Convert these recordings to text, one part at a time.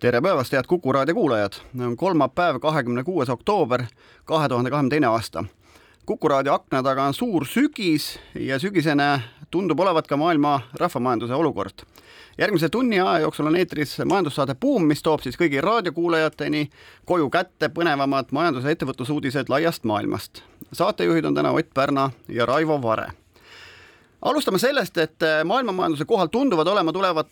tere päevast, head Kuku raadio kuulajad! on kolmapäev, kahekümne kuues oktoober kahe tuhande kahekümne teine aasta. kuku raadio akna taga on suur sügis ja sügisene tundub olevat ka maailma rahvamajanduse olukord. järgmise tunni aja jooksul on eetris majandussaade Buum, mis toob siis kõigi raadiokuulajateni koju kätte põnevamad majandus- ja ettevõtlusuudised laiast maailmast. saatejuhid on täna Ott Pärna ja Raivo Vare alustame sellest, et äh, maailmamajanduse kohal tunduvad olema tulevad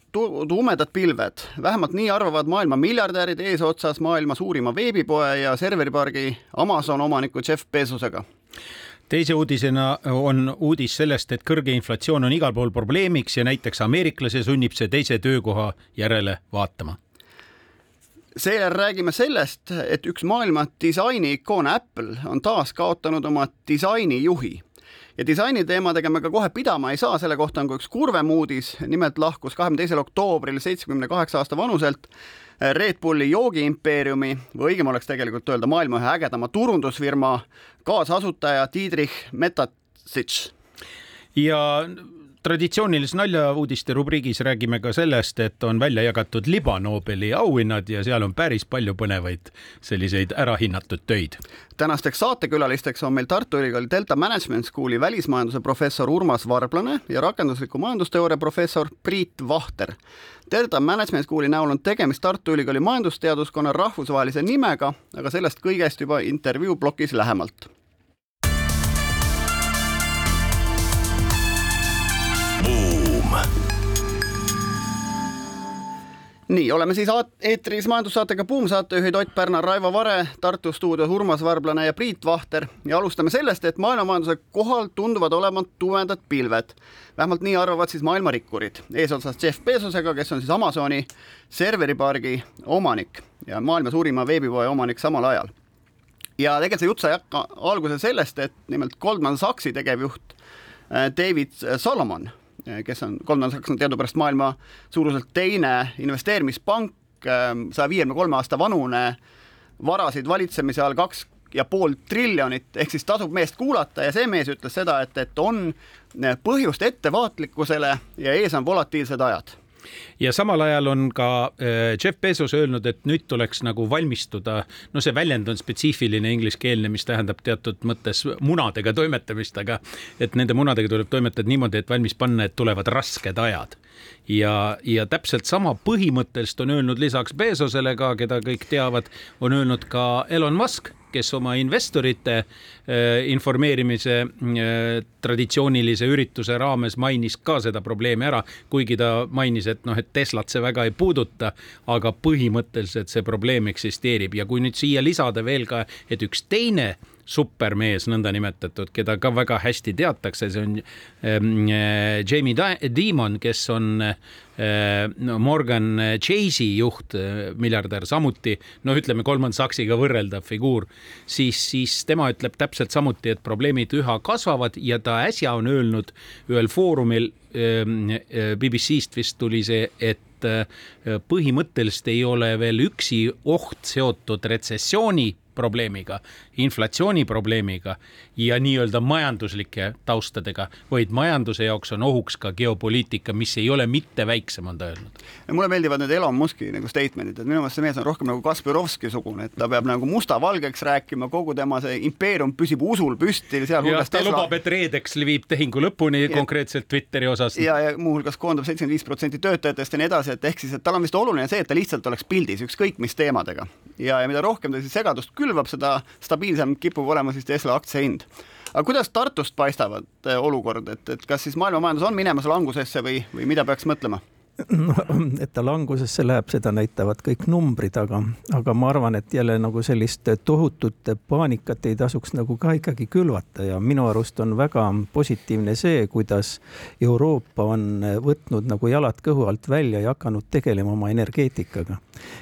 tumedad pilved, vähemalt nii arvavad maailma miljardärid eesotsas maailma suurima veebipoe ja serveripargi Amazon omaniku Jeff Bezosega. Teise uudisena on uudis sellest, et kõrge inflatsioon on igal pool probleemiks ja näiteks ameeriklase sunnib see teise töökoha järele vaatama. seejärel räägime sellest, et üks maailma disainiikoon Apple on taas kaotanud oma disainijuhi ja disaini teemadega me ka kohe pidama ei saa, selle kohta on ka üks kurvem uudis, nimelt lahkus kahekümne teisel oktoobril seitsmekümne kaheksa aasta vanuselt Red Bulli joogiimpeeriumi või õigem oleks tegelikult öelda maailma ühe ägedama turundusfirma kaasasutaja Diedrich Metatsits. ja traditsioonilises naljauudiste rubriigis räägime ka sellest, et on välja jagatud libanobeli auhinnad ja seal on päris palju põnevaid selliseid ärahinnatud töid. tänasteks saatekülalisteks on meil Tartu Ülikooli Delta Management School'i välismajanduse professor Urmas Varblane ja rakendusliku majandusteooria professor Priit Vahter. Delta Management School'i näol on tegemist Tartu Ülikooli majandusteaduskonna rahvusvahelise nimega, aga sellest kõigest juba intervjuu plokis lähemalt nii, oleme siis eetris majandussaatega Buum saatejuhid Ott Pärna, Raivo Vare, Tartu stuudios Urmas Varblane ja Priit Vahter ja alustame sellest, et maailmamajanduse kohal tunduvad olevat tumedad pilved. vähemalt nii arvavad siis maailma rikkurid, eesotsas Jeff Bezosega, kes on siis Amazoni serveripargi omanik ja maailma suurima veebipoe omanik samal ajal. ja tegelikult see jutt sai alguse sellest, et nimelt Goldman Sachsi tegevjuht äh, David Solomon Eh, kes on, Goldman Sachs on teadupärast maailma suuruselt teine investeerimispank, ehm, saja viiekümne kolme aasta vanune, varasid valitsemise all kaks ja pool triljonit, ehk siis tasub meest kuulata ja see mees ütles seda, et, et on eh, põhjust ettevaatlikkusele ja ees on volatiilsed ajad ja samal ajal on ka äh, Jeff Bezos öelnud, et nüüd tuleks nagu valmistuda, no see väljend on spetsiifiline ingliskeelne, mis tähendab teatud mõttes munadega toimetamist, aga et nende munadega tuleb toimetada niimoodi, et valmis panna, et tulevad rasked ajad. ja, ja täpselt sama põhimõtteliselt on öelnud lisaks Bezosele ka, keda kõik teavad, on öelnud ka Elon Musk kes oma investorite äh, informeerimise äh, traditsioonilise ürituse raames mainis ka seda probleemi ära, kuigi ta mainis, et noh, et Teslat see väga ei puuduta, aga põhimõtteliselt see probleem eksisteerib. Ja kui nüüd siia lisada veel ka, et üks teine supermees nõndanimetatud, keda ka väga hästi teatakse, see on äh, Jamie Dimon, kes on äh, Morgan Chase'i juht, äh, miljardär samuti, noh, ütleme Goldman Sachsiga võrreldav figuur, siis, siis tema ütleb täpselt samuti, et probleemid üha kasvavad ja ta äsja on öelnud ühel foorumil äh, BBC-st vist tuli see, et põhimõtteliselt ei ole veel üksi oht seotud retsessiooni probleemiga, inflatsiooni probleemiga ja nii-öelda majanduslike taustadega, vaid majanduse jaoks on ohuks ka geopoliitika, mis ei ole mitte väiksem, on ta öelnud. mulle meeldivad need Elon Musk'i nagu statement'id, et minu meelest see mees on rohkem nagu Kasparovski sugune, et ta peab nagu mustavalgeks rääkima, kogu tema see impeerium püsib usul püsti, sealhulgas ta Tesla... lubab, et reedeks viib tehingu lõpuni ja, konkreetselt Twitteri osas. ja, ja muuhulgas koondab seitsekümmend viis protsenti töötajatest ja nii edasi, et ehk siis, et tal on vist oluline see, et ta lihtsalt oleks pildis ükskõik mis teemadega ja, ja mida rohkem ta siis segadust külvab, seda stabiilsem kipub olema siis Tesla aktsia hind. aga kuidas Tartust paistavad eh, olukord, et, et kas siis maailma majandus on minemas langusesse või, või mida peaks mõtlema? Et ta langusesse läheb, seda näitavad kõik numbrid, aga, aga ma arvan, et jälle nagu sellist tohutut paanikat ei tasuks nagu ka ikkagi külvata ja minu arust on väga positiivne see, kuidas Euroopa on võtnud nagu jalad kõhu alt välja ja hakanud tegelema oma energeetikaga.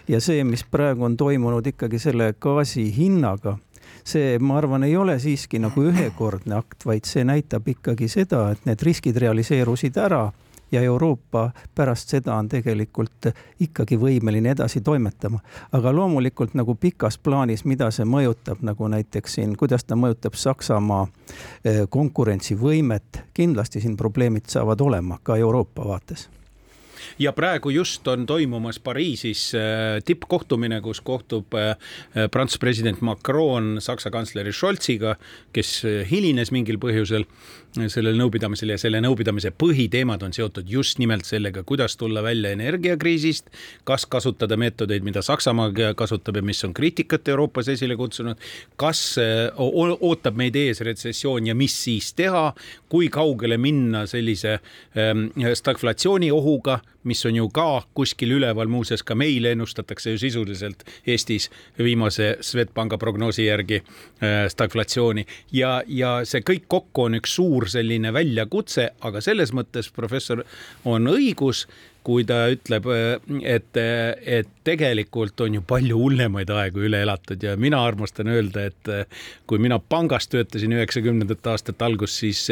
ja see, mis praegu on toimunud ikkagi selle gaasi hinnaga see, ma arvan, ei ole siiski nagu ühekordne akt, vaid see näitab ikkagi seda, et need riskid realiseerusid ära ja Euroopa pärast seda on tegelikult ikkagi võimeline edasi toimetama. aga loomulikult nagu pikas plaanis, mida see mõjutab, nagu näiteks siin, kuidas ta mõjutab Saksamaa eh, konkurentsivõimet, kindlasti siin probleemid saavad olema ka Euroopa vaates ja praegu just on toimumas Pariisis äh, tippkohtumine, kus kohtub äh, Prantsuse president Macron Saksa kantsleri Scholziga, kes hilines mingil põhjusel sellel nõupidamisel ja selle nõupidamise põhiteemad on seotud just nimelt sellega, kuidas tulla välja energiakriisist, kas kasutada meetodeid, mida Saksamaa kasutab ja mis on kriitikat Euroopas esile kutsunud, kas ootab meid ees retsessioon ja mis siis teha, kui kaugele minna sellise stagflatsiooni ohuga mis on ju ka kuskil üleval, muuseas ka meil ennustatakse ju sisuliselt Eestis viimase Swedbanka prognoosi järgi äh, stagflatsiooni. Ja, ja see kõik kokku on üks suur selline väljakutse, aga selles mõttes professor on õigus kui ta ütleb, et, et tegelikult on ju palju hullemaid aegu üle elatud ja mina armastan öelda, et kui mina pangas töötasin üheksakümnendate aastate alguses, siis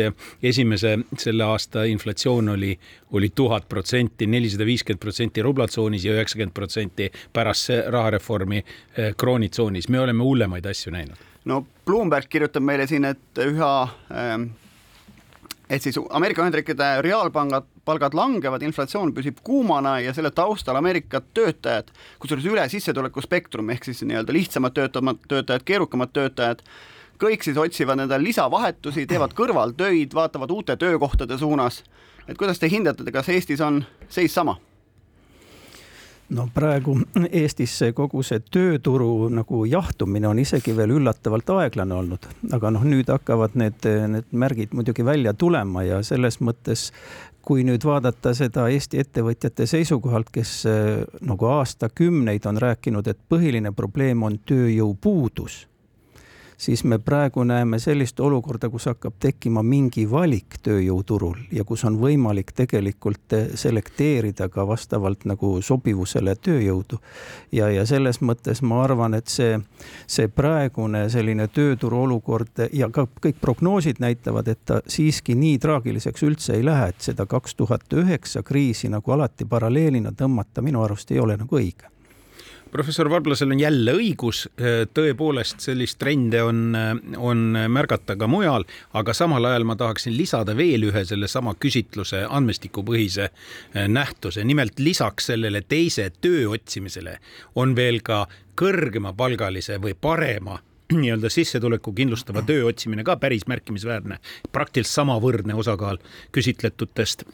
esimese selle aasta inflatsioon oli, oli tuhat protsenti, nelisada viiskümmend protsenti rublatsoonis ja üheksakümmend protsenti pärast rahareformi eh, kroonitsoonis. me oleme hullemaid asju näinud. no Bloomberg kirjutab meile siin, et üha ähm et siis Ameerika Ühendriikide reaalpangad, palgad langevad, inflatsioon püsib kuumana ja selle taustal Ameerika töötajad, kusjuures üle sissetuleku spektrum ehk siis nii-öelda lihtsamad töötavad töötajad, keerukamad töötajad, kõik siis otsivad endale lisavahetusi, teevad kõrvaltöid, vaatavad uute töökohtade suunas. et kuidas te hindate, kas Eestis on seis sama? No praegu Eestis kogu see tööturu nagu jahtumine on isegi veel üllatavalt aeglane olnud, aga noh, nüüd hakkavad need, need märgid muidugi välja tulema ja selles mõttes kui nüüd vaadata seda Eesti ettevõtjate seisukohalt, kes nagu aastakümneid on rääkinud, et põhiline probleem on tööjõupuudus siis me praegu näeme sellist olukorda, kus hakkab tekkima mingi valik tööjõuturul ja kus on võimalik tegelikult selekteerida ka vastavalt nagu sobivusele tööjõudu. ja, ja selles mõttes ma arvan, et see, see praegune selline tööturu olukord ja ka kõik prognoosid näitavad, et ta siiski nii traagiliseks üldse ei lähe, et seda kaks tuhat üheksa kriisi nagu alati paralleelina tõmmata minu arust ei ole nagu õige professor Varblasel on jälle õigus, tõepoolest sellist trende on, on märgata ka mujal, aga samal ajal ma tahaksin lisada veel ühe sellesama küsitluse andmestikupõhise eh, nähtuse, nimelt lisaks sellele teise töö otsimisele on veel ka kõrgemapalgalise või parema nii-öelda sissetuleku kindlustava töö otsimine ka päris märkimisväärne, praktiliselt samavõrdne osakaal küsitletutest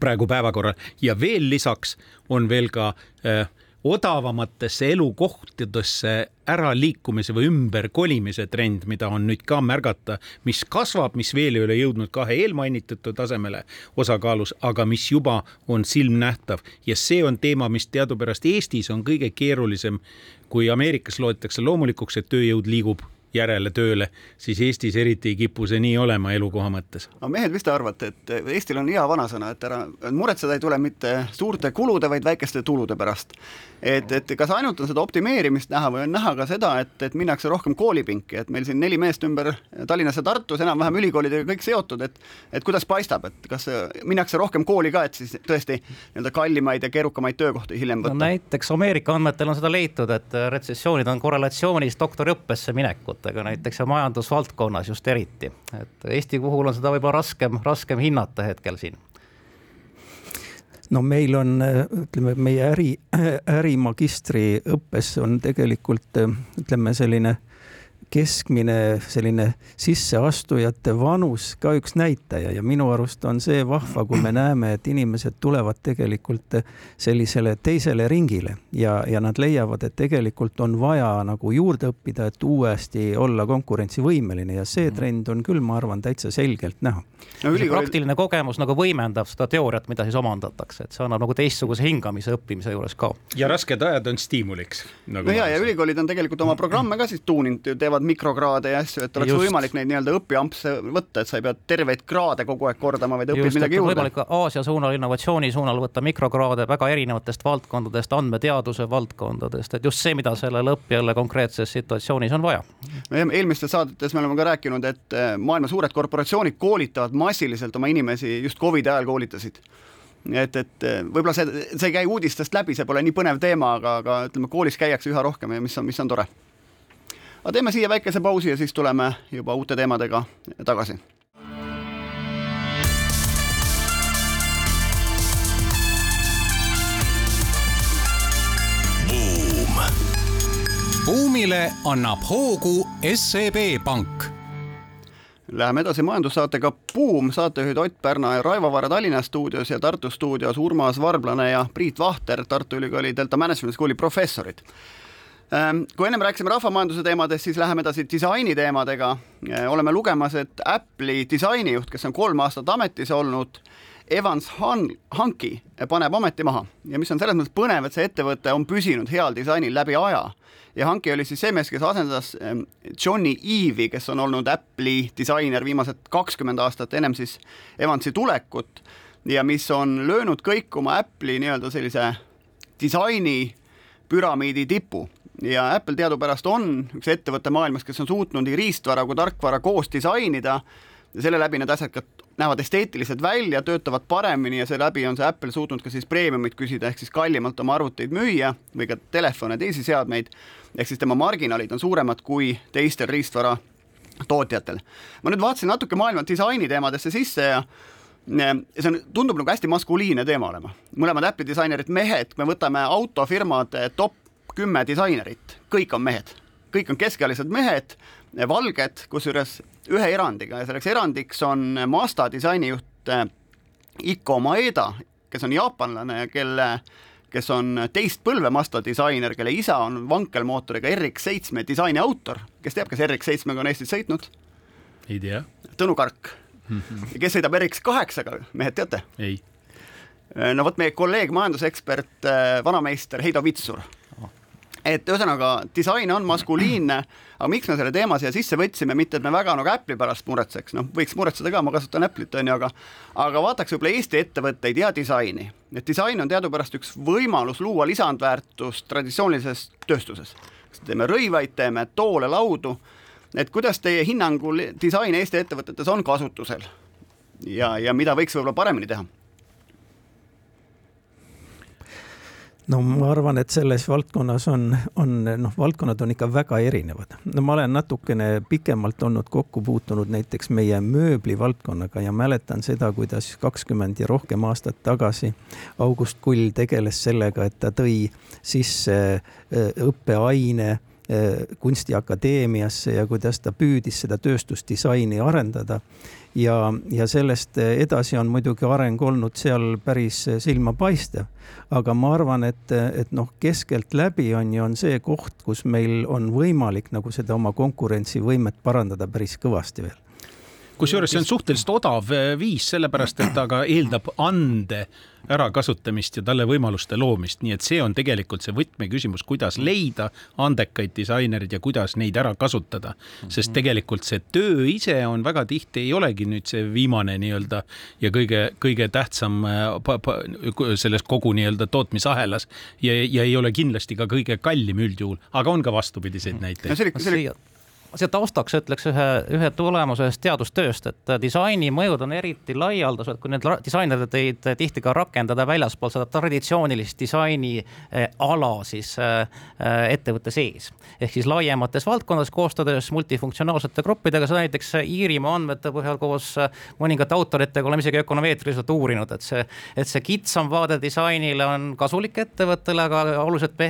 praegu päevakorral. Ja veel lisaks on veel ka äh, odavamatesse elukohtadesse äraliikumise või ümberkolimise trend, mida on nüüd ka märgata, mis kasvab, mis veel ei ole jõudnud kahe eelmainitud tasemele osakaalus, aga mis juba on silmnähtav. Ja see on teema, mis teadupärast Eestis on kõige keerulisem, kui Ameerikas loetakse loomulikuks, et tööjõud liigub järele tööle, siis Eestis eriti ei kipu see nii olema elukoha mõttes. aga mehed, mis te arvate, et Eestil on hea vanasõna, et ära muretseda ei tule mitte suurte kulude, vaid väikeste tulude pärast. et, et kas ainult on seda optimeerimist näha või on näha ka seda, et, et minnakse rohkem koolipinki, et meil siin neli meest ümber Tallinnas ja Tartus enam-vähem ülikoolidega kõik seotud, et et kuidas paistab, et kas minnakse rohkem kooli ka, et siis tõesti nii-öelda kallimaid ja keerukamaid töökohti hiljem võtta no,? näiteks Ameerika andmetel on seda leitud, et retsessioonid on korrelatsioonis doktoriõppesse minekut ettevõtetega näiteks ja majandusvaldkonnas just eriti, et Eesti puhul on seda võib-olla raskem, raskem hinnata hetkel siin. No meil on, ütleme, meie äri, ärimagistriõppes on tegelikult ütleme, selline keskmine selline sisseastujate vanus ka üks näitaja ja minu arust on see vahva, kui me näeme, et inimesed tulevad tegelikult sellisele teisele ringile ja, ja nad leiavad, et tegelikult on vaja nagu juurde õppida, et uuesti olla konkurentsivõimeline ja see trend on küll, ma arvan, täitsa selgelt näha no,. Ülikooli... praktiline kogemus nagu võimendab seda teooriat, mida siis omandatakse, et see annab nagu teistsuguse hingamise õppimise juures ka. ja rasked ajad on stiimuliks nagu. no ja, ja ülikoolid on tegelikult oma programme ka siis tuuninud, teevad koolitavad mikrokraade ja asju, et oleks Just. võimalik neid nii-öelda õpiampse võtta, et sa ei pea terveid kraade kogu aeg kordama, vaid õpid Just, midagi juurde. võimalik Aasia suunal, innovatsiooni suunal võtta mikrokraade väga erinevatest valdkondadest, andmeteaduse valdkondadest, et just see, mida sellele õppijale konkreetses situatsioonis on vaja. eelmistes saadetes me oleme ka rääkinud, et eh, maailma suured korporatsioonid koolitavad massiliselt oma inimesi, just Covidi ajal koolitasid et, et eh, võib-olla see, see ei käi uudistest läbi, see pole nii põnev teema, aga, aga ütleme, koolis käiakse üha rohkem ja mis on, mis on tore. Aga teeme siia väikese pausi ja siis tuleme juba uute teemadega tagasi. buumile annab hoogu SEB Pank Läheme edasi majandussaatega Buum, saatejuhid Ott Pärna ja Raivo Vare Tallinna stuudios ja Tartu stuudios Urmas Varblane ja Priit Vahter, Tartu Ülikooli Delta Management School'i professorid. Ehm, kui ennem rääkisime rahvamajanduse teemadest, siis läheme edasi disaini teemadega. Ehm, oleme lugemas, et Apple'i disainijuht, kes on kolm aastat ametis olnud, Evans Han-, Hanki paneb ameti maha. Ja mis on selles mõttes põnev, et see ettevõte on püsinud heal disainil läbi aja. Ja Hanke oli siis see mees, kes asendas ehm, Johnny Eve'i, kes on olnud Apple'i disainer viimased kakskümmend aastat ennem siis Evansi tulekut. Ja mis on löönud kõikuma Apple'i nii-öelda sellise disaini püramiidi tipu ja Apple teadupärast on üks ettevõte maailmas, kes on suutnud nii riistvara kui tarkvara koos disainida ja selle läbi need asjad ka näevad esteetilised välja, töötavad paremini ja seeläbi on see Apple suutnud ka siis preemiumit küsida, ehk siis kallimalt oma arvuteid müüa või ka telefone, teisi seadmeid, ehk siis tema marginaalid on suuremad kui teistel riistvara tootjatel. ma nüüd vaatasin natuke maailma disaini teemadesse sisse ja see on, tundub nagu hästi maskuliinne teema olema. mõlemad Apple'i disainerid mehed, me võtame autofirmade top kümme disainerit, kõik on mehed, kõik on keskealised mehed, valged, kusjuures ühe erandiga ja selleks erandiks on Mazda disainijuht eh, Iko Maeda, kes on jaapanlane ja kelle, kes on teist põlve Mazda disainer, kelle isa on vankelmootoriga RX7 disaini autor. kes teab, kes RX7-ga on Eestis sõitnud? ei tea. Tõnu Kark. -hmm. kes sõidab RX8-ga, mehed teate? ei. no vot, meie kolleeg, majandusekspert, eh, vanameister Heido Vitsur et ühesõnaga disain on maskuliinne, aga miks me selle teema siia sisse võtsime, mitte et me väga nagu Apple'i pärast muretseks, noh, võiks muretseda ka, ma kasutan Apple'it, on ju, aga aga vaataks võib-olla Eesti ettevõtteid ja disaini. et disain on teadupärast üks võimalus luua lisandväärtust traditsioonilises tööstuses. teeme rõivaid, teeme toole, laudu, et kuidas teie hinnangul disain Eesti ettevõtetes on kasutusel ja, ja mida võiks võib-olla paremini teha? No ma arvan, et selles valdkonnas on, on noh, valdkonnad on ikka väga erinevad. no ma olen natukene pikemalt olnud kokku puutunud näiteks meie mööblivaldkonnaga ja mäletan seda, kuidas kakskümmend ja rohkem aastat tagasi August Kull tegeles sellega, et ta tõi sisse õppeaine kunstiakadeemiasse ja kuidas ta püüdis seda tööstusdisaini arendada ja, ja sellest edasi on muidugi areng olnud seal päris silmapaistev. aga ma arvan, et, et noh, keskeltläbi on ju, on see koht, kus meil on võimalik nagu seda oma konkurentsivõimet parandada päris kõvasti veel kusjuures see on suhteliselt odav viis, sellepärast et ta ka eeldab ande ärakasutamist ja talle võimaluste loomist, nii et see on tegelikult see võtmeküsimus, kuidas leida andekaid disainereid ja kuidas neid ära kasutada. sest mhm. tegelikult see töö ise on väga tihti, ei olegi nüüd see viimane nii-öelda ja kõige, kõige tähtsam äh, selles kogu nii-öelda tootmisahelas ja, ja ei ole kindlasti ka kõige kallim üldjuhul, aga on ka vastupidiseid mhm. näiteid. see oli, see oli siia taustaks ütleks ühe, ühe tulemuse ühest teadustööst, et disaini mõjud on eriti laialdased, kui need disainerid teid tihti ka rakendada väljaspool seda traditsioonilist disaini eh, ala siis eh, ettevõtte sees. ehk siis laiemates valdkondades koostades multifunktsionaalsete gruppidega, seda näiteks Iirimaa andmete põhjal koos mõningate autoritega oleme isegi ökonomeetriliselt uurinud, et see, et see kitsam vaade disainile on kasulik ettevõttele, aga oluliselt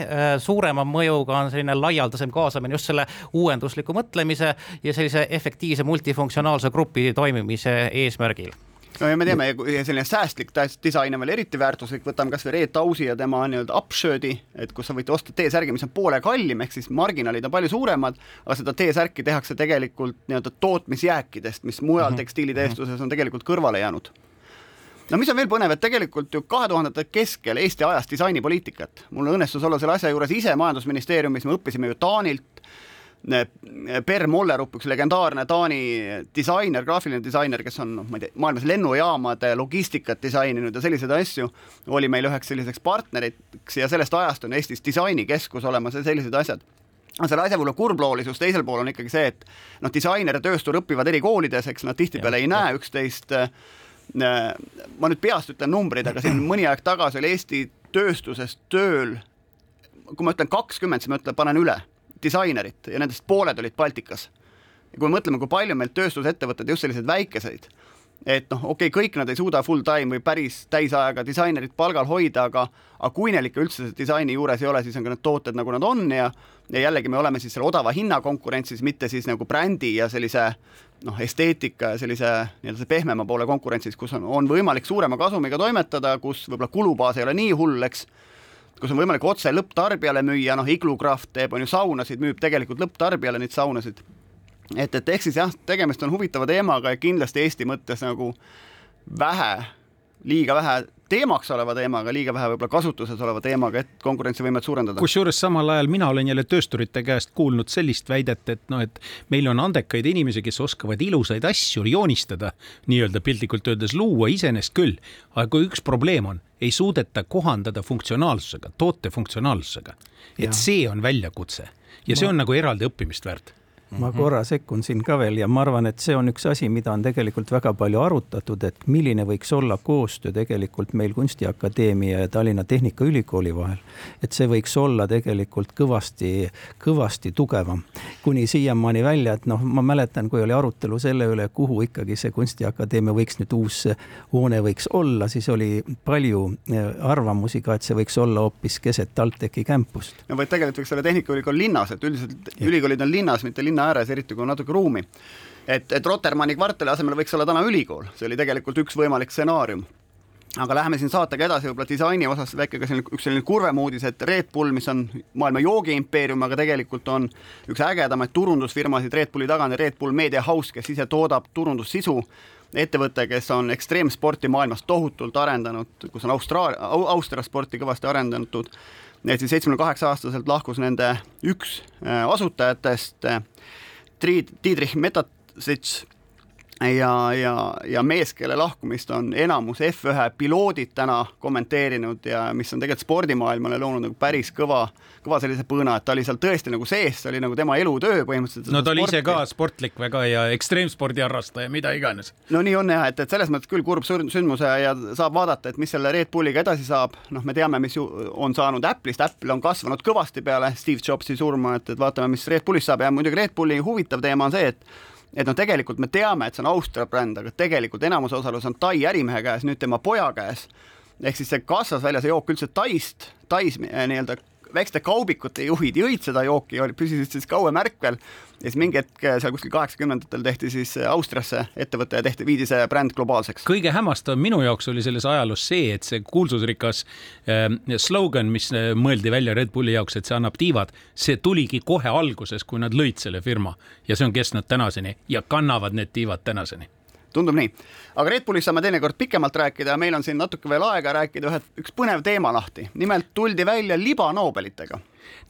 suurema mõjuga on selline laialdasem kaasamine just selle uuendusliku mõtte mõtlemise ja sellise efektiivse multifunktsionaalse grupi toimimise eesmärgil no ja me teame, selline säästlik disain on veel eriti väärtuslik, võtame kasvõi Reet Tausi ja tema nii-öelda upshirt'i, et kus sa võite osta T-särgi, mis on poole kallim, ehk siis marginaalid on palju suuremad, aga seda T-särki tehakse tegelikult nii-öelda tootmisjääkidest, mis mujal mm -hmm. tekstiilitööstuses on tegelikult kõrvale jäänud no mis on veel põnev, et tegelikult ju kahe tuhandete keskel Eesti ajas disainipoliitikat. mul õnnestus olla selle asja juures ise majandusministeeriumis, me õppisime ju Taanilt Per Mollerup, üks legendaarne Taani disainer, graafiline disainer, kes on noh, ma ei tea, maailmas lennujaamade logistikat disaininud ja selliseid asju, oli meil üheks selliseks partneriks ja sellest ajast on Eestis disainikeskus olemas ja sellised asjad aga selle asja võib-olla kurbloolisus teisel pool on ikkagi see, et noh, disainer ja tööstur õpivad eri koolides, eks nad tihtipeale ei näe üksteist. ma nüüd peast ütlen numbrid, aga siin mõni aeg tagasi oli Eesti tööstuses tööl, kui ma ütlen kakskümmend, siis ma ütlen, panen üle disainerit ja nendest pooled olid Baltikas. ja kui me mõtleme, kui palju meil tööstusettevõtted just selliseid väikeseid, et noh, okei okay,, kõik nad ei suuda full time või päris täisajaga disainerit palgal hoida, aga aga kui neil ikka üldse disaini juures ei ole, siis on ka need tooted, nagu nad on ja ja jällegi me oleme siis selle odava hinna konkurentsis, mitte siis nagu brändi ja sellise noh, esteetika ja sellise nii-öelda pehmema poole konkurentsis, kus on, on võimalik suurema kasumiga toimetada, kus võib-olla kulubaas ei ole nii hull, eks kus on võimalik otse lõpptarbijale müüa, noh, Iglukraft teeb, on ju saunasid, müüb tegelikult lõpptarbijale neid saunasid. et, et ehk siis jah, tegemist on huvitava teemaga ja kindlasti Eesti mõttes nagu vähe, liiga vähe teemaks oleva teemaga, liiga vähe võib-olla kasutuses oleva teemaga, et konkurentsivõimet suurendada. kusjuures samal ajal mina olen jälle töösturite käest kuulnud sellist väidet, et noh, et meil on andekaid inimesi, kes oskavad ilusaid asju joonistada, nii-öelda piltlikult öeldes luua iseenesest küll, aga kui üks probleem on, ei suudeta kohandada funktsionaalsusega, toote funktsionaalsusega, et ja. see on väljakutse ja see on nagu eraldi õppimist väärt ma mhm. korra sekkun siin ka veel ja ma arvan, et see on üks asi, mida on tegelikult väga palju arutatud, et milline võiks olla koostöö tegelikult meil Kunstiakadeemia ja Tallinna Tehnikaülikooli vahel. et see võiks olla tegelikult kõvasti, kõvasti tugevam. kuni siiamaani välja, et noh, ma mäletan, kui oli arutelu selle üle, kuhu ikkagi see Kunstiakadeemia võiks nüüd uus hoone võiks olla, siis oli palju eh, arvamusi ka, et see võiks olla hoopis keset TalTechi campust. no vaid tegelikult võiks olla Tehnikaülikool linnas, et üldiselt ja. ülikoolid on linnas, mitte linna ääres, eriti kui on natuke ruumi. et, et Rotermanni kvartali asemel võiks olla täna ülikool, see oli tegelikult üks võimalik stsenaarium. Aga läheme siin saatega edasi, võib-olla disaini osas väike ka selline, üks selline kurvem uudis, et Red Bull, mis on maailma joogiimpeerium, aga tegelikult on üks ägedamaid turundusfirmasid Red Bulli taga on Red Bull Media House, kes ise toodab turundussisu, ettevõte, kes on ekstreemsporti maailmas tohutult arendanud, kus on Austraalia, Austria sporti kõvasti arendatud, et siis seitsmekümne kaheksa aastaselt lahkus nende üks äh, asutajatest Tiidrich Metasits ja, ja, ja mees, kelle lahkumist on enamus F1 piloodid täna kommenteerinud ja mis on tegelikult spordimaailmale loonud nagu päris kõva, kõva sellise põõna, et ta oli seal tõesti nagu sees, see oli nagu tema elutöö põhimõtteliselt. no ta oli ise ka sportlik väga ja ekstreemspordi harrastaja, mida iganes. no nii on jah, et, et selles mõttes küll kurb sündmus ja saab vaadata, et mis selle Red Bulliga edasi saab, noh, me teame, mis ju on saanud Apple'ist, Apple on kasvanud kõvasti peale Steve Jobsi surma, et, et vaatame, mis Red Bullist saab ja muidugi Red Bulli huvitav teema on see, et et noh, tegelikult me teame, et see on Austria bränd, aga tegelikult enamuse osalus on Tai ärimehe käes, nüüd tema poja käes. ehk siis see kasvas välja see jook üldse Taist, Tais eh, nii-öelda väikeste kaubikute juhid jõid seda jooki, püsisid siis kauem ärkvel ja siis mingi hetk seal kuskil kaheksakümnendatel tehti siis Austriasse ettevõte ja tehti, viidi see bränd globaalseks. kõige hämmastavam minu jaoks oli selles ajaloos see, et see kuulsusrikas äh, slogan, mis mõeldi välja Red Bulli jaoks, et see annab tiivad, see tuligi kohe alguses, kui nad lõid selle firma. Ja see on kestnud tänaseni ja kannavad need tiivad tänaseni tundub nii. aga Red Bullist saame teinekord pikemalt rääkida meil on siin natuke veel aega rääkida ühe, üks põnev teema lahti. nimelt tuldi välja libanobelitega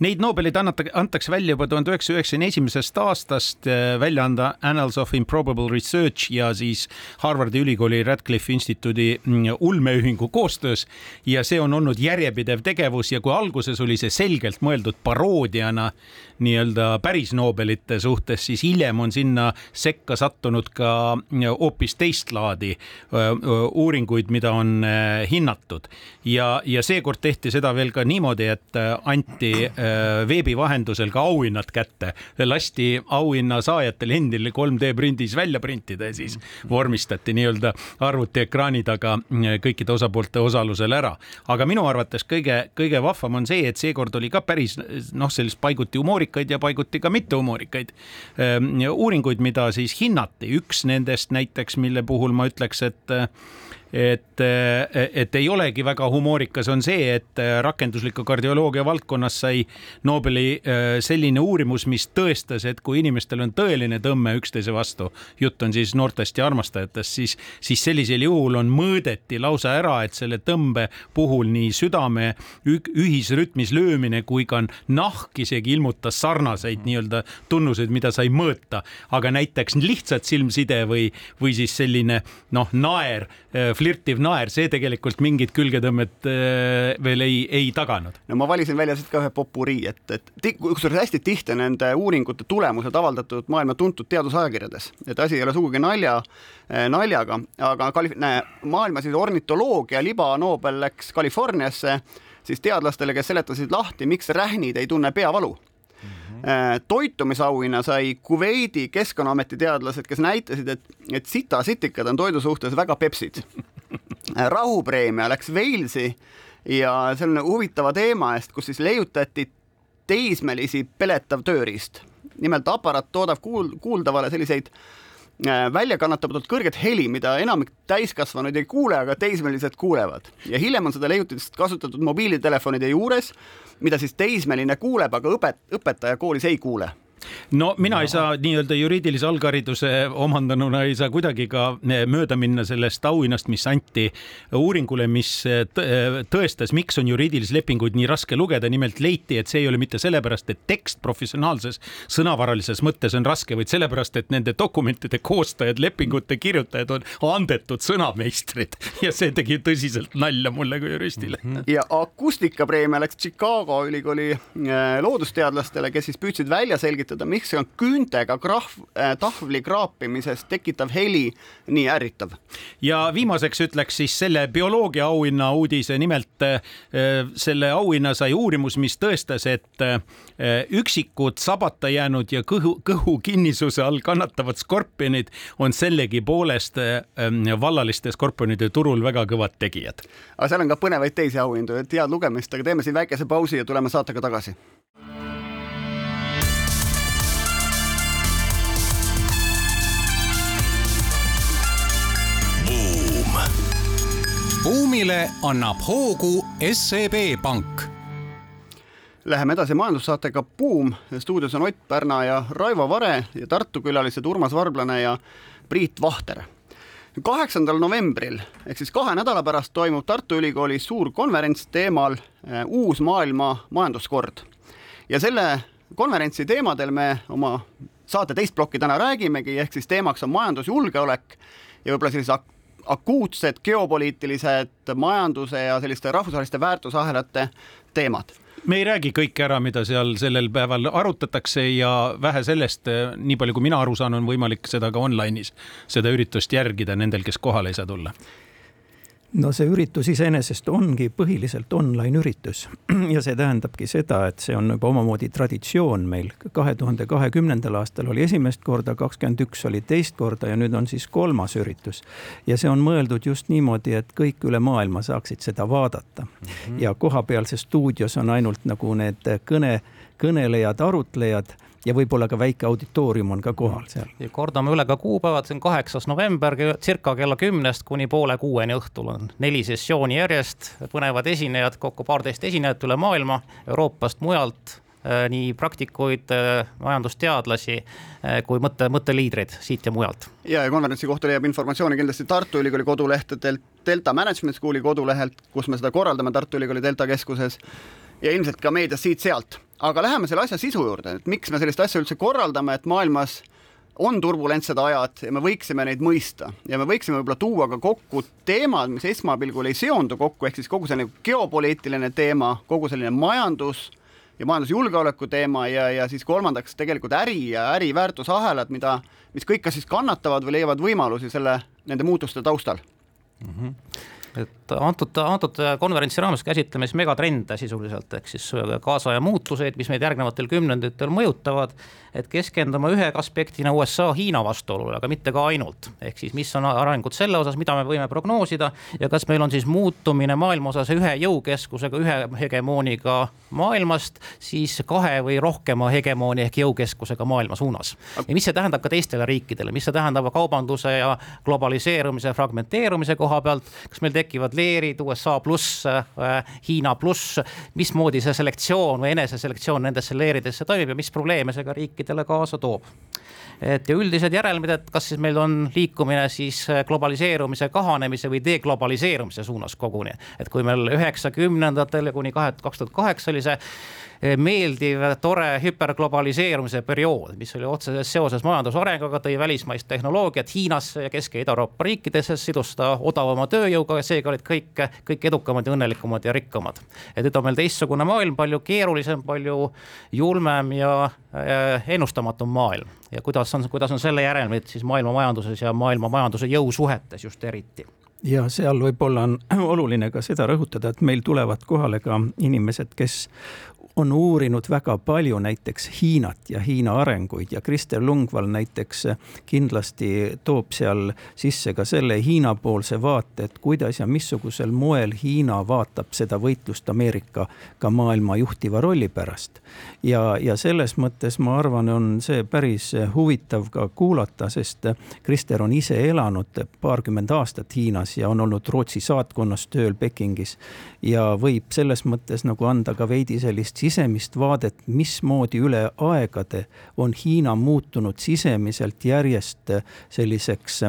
Neid Nobelid annata, antakse välja juba tuhande üheksasaja üheksakümne esimesest aastast äh, välja anda Annals of Improbable Research ja siis Harvardi ülikooli Radcliffe instituudi mm, ulmeühingu koostöös. ja see on olnud järjepidev tegevus ja kui alguses oli see selgelt mõeldud paroodiana nii-öelda päris Nobelite suhtes, siis hiljem on sinna sekka sattunud ka mm, hoopis teist laadi uuringuid, mida on äh, hinnatud ja, ja seekord tehti seda veel ka niimoodi, et äh, anti Äh, veebi vahendusel ka auhinnad kätte. lasti auhinna saajatel endil 3D prindis välja printida ja siis vormistati nii-öelda arvutiekraani taga äh, kõikide osapoolte osalusel ära. aga minu arvates kõige, kõige vahvam on see, et seekord oli ka päris noh, sellist paiguti humoorikaid ja paiguti ka mitte humoorikaid ähm, uuringuid, mida siis hinnati. üks nendest näiteks, mille puhul ma ütleks, et et, et ei olegi väga humoorikas, on see, et rakendusliku kardioloogia valdkonnas sai Nobeli selline uurimus, mis tõestas, et kui inimestel on tõeline tõmme üksteise vastu, jutt on siis noortest ja armastajatest, siis, siis sellisel juhul on mõõdeti lausa ära, et selle tõmbe puhul nii südame ühisrütmis löömine kui ka nahk isegi ilmutas sarnaseid nii-öelda tunnuseid, mida sai mõõta, aga näiteks lihtsalt silmside või, või siis selline noh, naer, flirtiv naer, see tegelikult mingit külgetõmmet äh, veel ei, ei taganud. no ma valisin välja siit ka ühe popurii, et, et kusjuures hästi tihti nende uuringute tulemused avaldatud maailma tuntud teadusajakirjades, et asi ei ole sugugi nalja, äh, naljaga, aga Kalif-, maailma siis ornitoloogia libanobel läks Californiasse siis teadlastele, kes seletasid lahti, miks rähnid ei tunne peavalu Äh, toitumisauhinna sai Kuveidi keskkonnaameti teadlased, kes näitasid, et, et sitasitikad on toidu suhtes väga pepsid. Rahupreemia läks Walesi ja selline huvitava teema eest, kus siis leiutati teismelisi peletav tööriist. nimelt aparaat toodab kuul-, kuuldavale selliseid äh, väljakannatamatult kõrget heli, mida enamik täiskasvanuid ei kuule, aga teismelised kuulevad. ja hiljem on seda leiutist kasutatud mobiilitelefonide juures mida siis teismeline kuuleb, aga õpet-, õpetaja koolis ei kuule no mina ei saa nii-öelda juriidilise alghariduse omandanuna ei saa kuidagi ka eh, mööda minna sellest auhinnast, mis anti uuringule, mis eh, eh, tõestas, miks on juriidilisi lepinguid nii raske lugeda. nimelt leiti, et see ei ole mitte sellepärast, et tekst professionaalses sõnavaralises mõttes on raske, vaid sellepärast, et nende dokumentide koostajad, lepingute kirjutajad on andetud sõnameistrid ja see tegi tõsiselt nalja mulle kui juristile. ja akustikapreemia läks Chicago ülikooli loodusteadlastele, kes siis püüdsid välja selgitada, selgitada, miks on küüntega krahv äh,, tahvli kraapimisest tekitav heli nii ärritav. ja viimaseks ütleks siis selle bioloogia auhinna uudise, nimelt äh, selle auhinna sai uurimus, mis tõestas, et äh, üksikud sabata jäänud ja kõhu, kõhu kinnisuse all kannatavad skorpionid on sellegipoolest vallaliste skorpionide turul väga kõvad tegijad. aga seal on ka põnevaid teisi auhindu, et head lugemist, aga teeme siin väikese pausi ja tuleme saatega tagasi buumile annab hoogu SEB Pank. Läheme edasi majandussaatega Buum. stuudios on Ott Pärna ja Raivo Vare ja Tartu külalised Urmas Varblane ja Priit Vahter. kaheksandal novembril ehk siis kahe nädala pärast toimub Tartu Ülikoolis suur konverents teemal eh, Uus maailma majanduskord. ja selle konverentsi teemadel me oma saate teist plokki täna räägimegi, ehk siis teemaks on majandusjulgeolek ja võib-olla sellise akuutsed geopoliitilised majanduse ja selliste rahvusvaheliste väärtusahelate teemad. Me ei räägi kõike ära, mida seal sellel päeval arutatakse ja vähe sellest, nii palju kui mina aru saan, on võimalik seda ka online'is, seda üritust järgida nendel, kes kohale ei saa tulla no see üritus iseenesest ongi põhiliselt online üritus ja see tähendabki seda, et see on juba omamoodi traditsioon meil. kahe tuhande kahekümnendal aastal oli esimest korda, kakskümmend üks oli teist korda ja nüüd on siis kolmas üritus. ja see on mõeldud just niimoodi, et kõik üle maailma saaksid seda vaadata mm. -hmm. ja kohapealses stuudios on ainult nagu need kõne, kõnelejad, arutlejad ja võib-olla ka väike auditoorium on ka kohal seal. kordame üle ka kuupäevad, see on kaheksas november, circa kella kümnest kuni poole kuueni õhtul on neli sessiooni järjest, põnevad esinejad, kokku paarteist esinejat üle maailma, Euroopast, mujalt äh, nii praktikuid, äh, majandusteadlasi äh, kui mõtte, mõtteliidreid siit ja mujalt. ja, ja konverentsi kohta leiab informatsiooni kindlasti Tartu Ülikooli kodulehtedelt, Delta Management School'i kodulehelt, kus me seda korraldame Tartu Ülikooli Delta keskuses ja ilmselt ka meedias siit-sealt aga läheme selle asja sisu juurde, et miks me sellist asja üldse korraldame, et maailmas on turbulentsed ajad ja me võiksime neid mõista ja me võiksime võib-olla tuua ka kokku teemad, mis esmapilgul ei seondu kokku, ehk siis kogu selline geopoliitiline teema, kogu selline majandus ja majandusjulgeoleku teema ja, ja siis kolmandaks tegelikult äri ja äriväärtusahelad, mida, mis kõik kas siis kannatavad või leiavad võimalusi selle, nende muutuste taustal mm. -hmm et antud, antud konverentsi raames käsitleme siis megatrende sisuliselt, ehk siis kaasaja muutuseid, mis meid järgnevatel kümnenditel mõjutavad, et keskendume ühe aspektina USA-Hiina vastuolule, aga mitte ka ainult. ehk siis mis on arengud selle osas, mida me võime prognoosida ja kas meil on siis muutumine maailma osas ühe jõukeskusega, ühe hegemooniga maailmast, siis kahe või rohkema hegemooni ehk jõukeskusega maailma suunas. ja mis see tähendab ka teistele riikidele, mis see tähendab kaubanduse ja globaliseerumise, fragmenteerumise koha pealt, kas meil tekivad leerid USA pluss, äh, Hiina pluss, mismoodi see selektsioon või eneseselektsioon nendesse leeridesse toimib ja mis probleeme see ka riikidele kaasa toob et ja üldised järelmid, et kas siis meil on liikumine siis globaliseerumise kahanemise või deglobaliseerumise suunas koguni. et kui meil üheksakümnendatel kuni kahe, kaks tuhat kaheksa oli see meeldiv, tore hüperglobaliseerumise periood, mis oli otseses seoses majandusarenguga, tõi välismaist tehnoloogiat Hiinasse ja Kesk- ja Ida-Euroopa riikidesse, sidus ta odavama tööjõuga ja seega olid kõik, kõik edukamad ja õnnelikumad ja rikkamad. et nüüd on meil teistsugune maailm, palju keerulisem, palju julmem ja ennustamatum maailm ja kuidas on, kuidas on selle järelmid siis maailma majanduses ja maailma majanduse jõusuhetes just eriti? Ja seal võib-olla on oluline ka seda rõhutada, et meil tulevad kohale ka inimesed, kes on uurinud väga palju näiteks Hiinat ja Hiina arenguid ja Krister Lungval näiteks kindlasti toob seal sisse ka selle Hiina-poolse vaate, et kuidas ja missugusel moel Hiina vaatab seda võitlust Ameerika ka maailma juhtiva rolli pärast. ja, ja selles mõttes ma arvan, on see päris huvitav ka kuulata, sest Krister on ise elanud paarkümmend aastat Hiinas ja on olnud Rootsi saatkonnas tööl Pekingis ja võib selles mõttes nagu anda ka veidi sellist sisemist vaadet, mismoodi üle aegade on Hiina muutunud sisemiselt järjest selliseks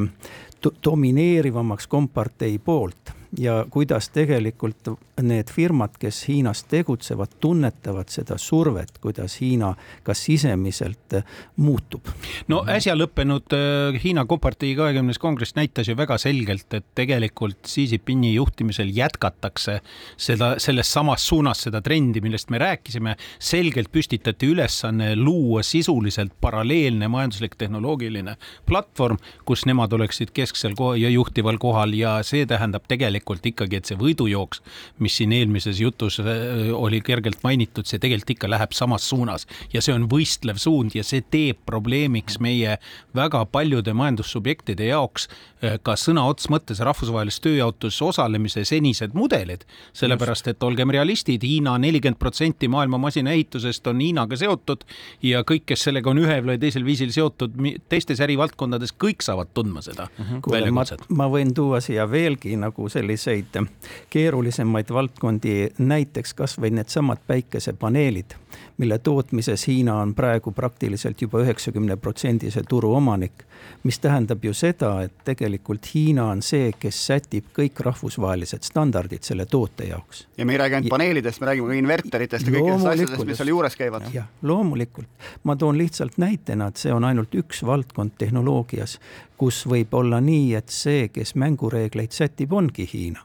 domineerivamaks kompartei poolt ja kuidas tegelikult need firmad, kes Hiinas tegutsevad, tunnetavad seda survet, kuidas Hiina ka sisemiselt äh, muutub. no äsja lõppenud äh, Hiina kompartei kahekümnes kongress näitas ju väga selgelt, et tegelikult Xi Jinpingi juhtimisel jätkatakse seda, selles samas suunas seda trendi, millest me rääkisime. selgelt püstitati ülesanne luua sisuliselt paralleelne majanduslik tehnoloogiline platvorm, kus nemad oleksid kesksel ja juhtival kohal ja see tähendab tegelikult tegelikult ikkagi, et see võidujooks, mis siin eelmises jutus äh, oli kergelt mainitud, see tegelikult ikka läheb samas suunas ja see on võistlev suund ja see teeb probleemiks meie väga paljude majandussubjektide jaoks äh, ka sõna otseses mõttes rahvusvahelises tööjaotuses osalemise senised mudelid. sellepärast, et olgem realistid, Hiina nelikümmend protsenti maailma masinaehitusest on Hiinaga seotud ja kõik, kes sellega on ühel või teisel viisil seotud teistes ärivaldkondades, kõik saavad tundma seda mm -hmm. väljakutset. ma võin tuua siia veelgi nagu sellise selliseid keerulisemaid valdkondi, näiteks kasvõi needsamad päikesepaneelid, mille tootmises Hiina on praegu praktiliselt juba üheksakümne protsendise turu omanik. mis tähendab ju seda, et tegelikult Hiina on see, kes sätib kõik rahvusvahelised standardid selle toote jaoks. ja me ei räägi ainult paneelidest, me räägime ka inverteritest ja kõikidest asjadest, mis seal juures käivad. jah, loomulikult. ma toon lihtsalt näitena, et see on ainult üks valdkond tehnoloogias, kus võib olla nii, et see, kes mängureegleid sätib, ongi Hiina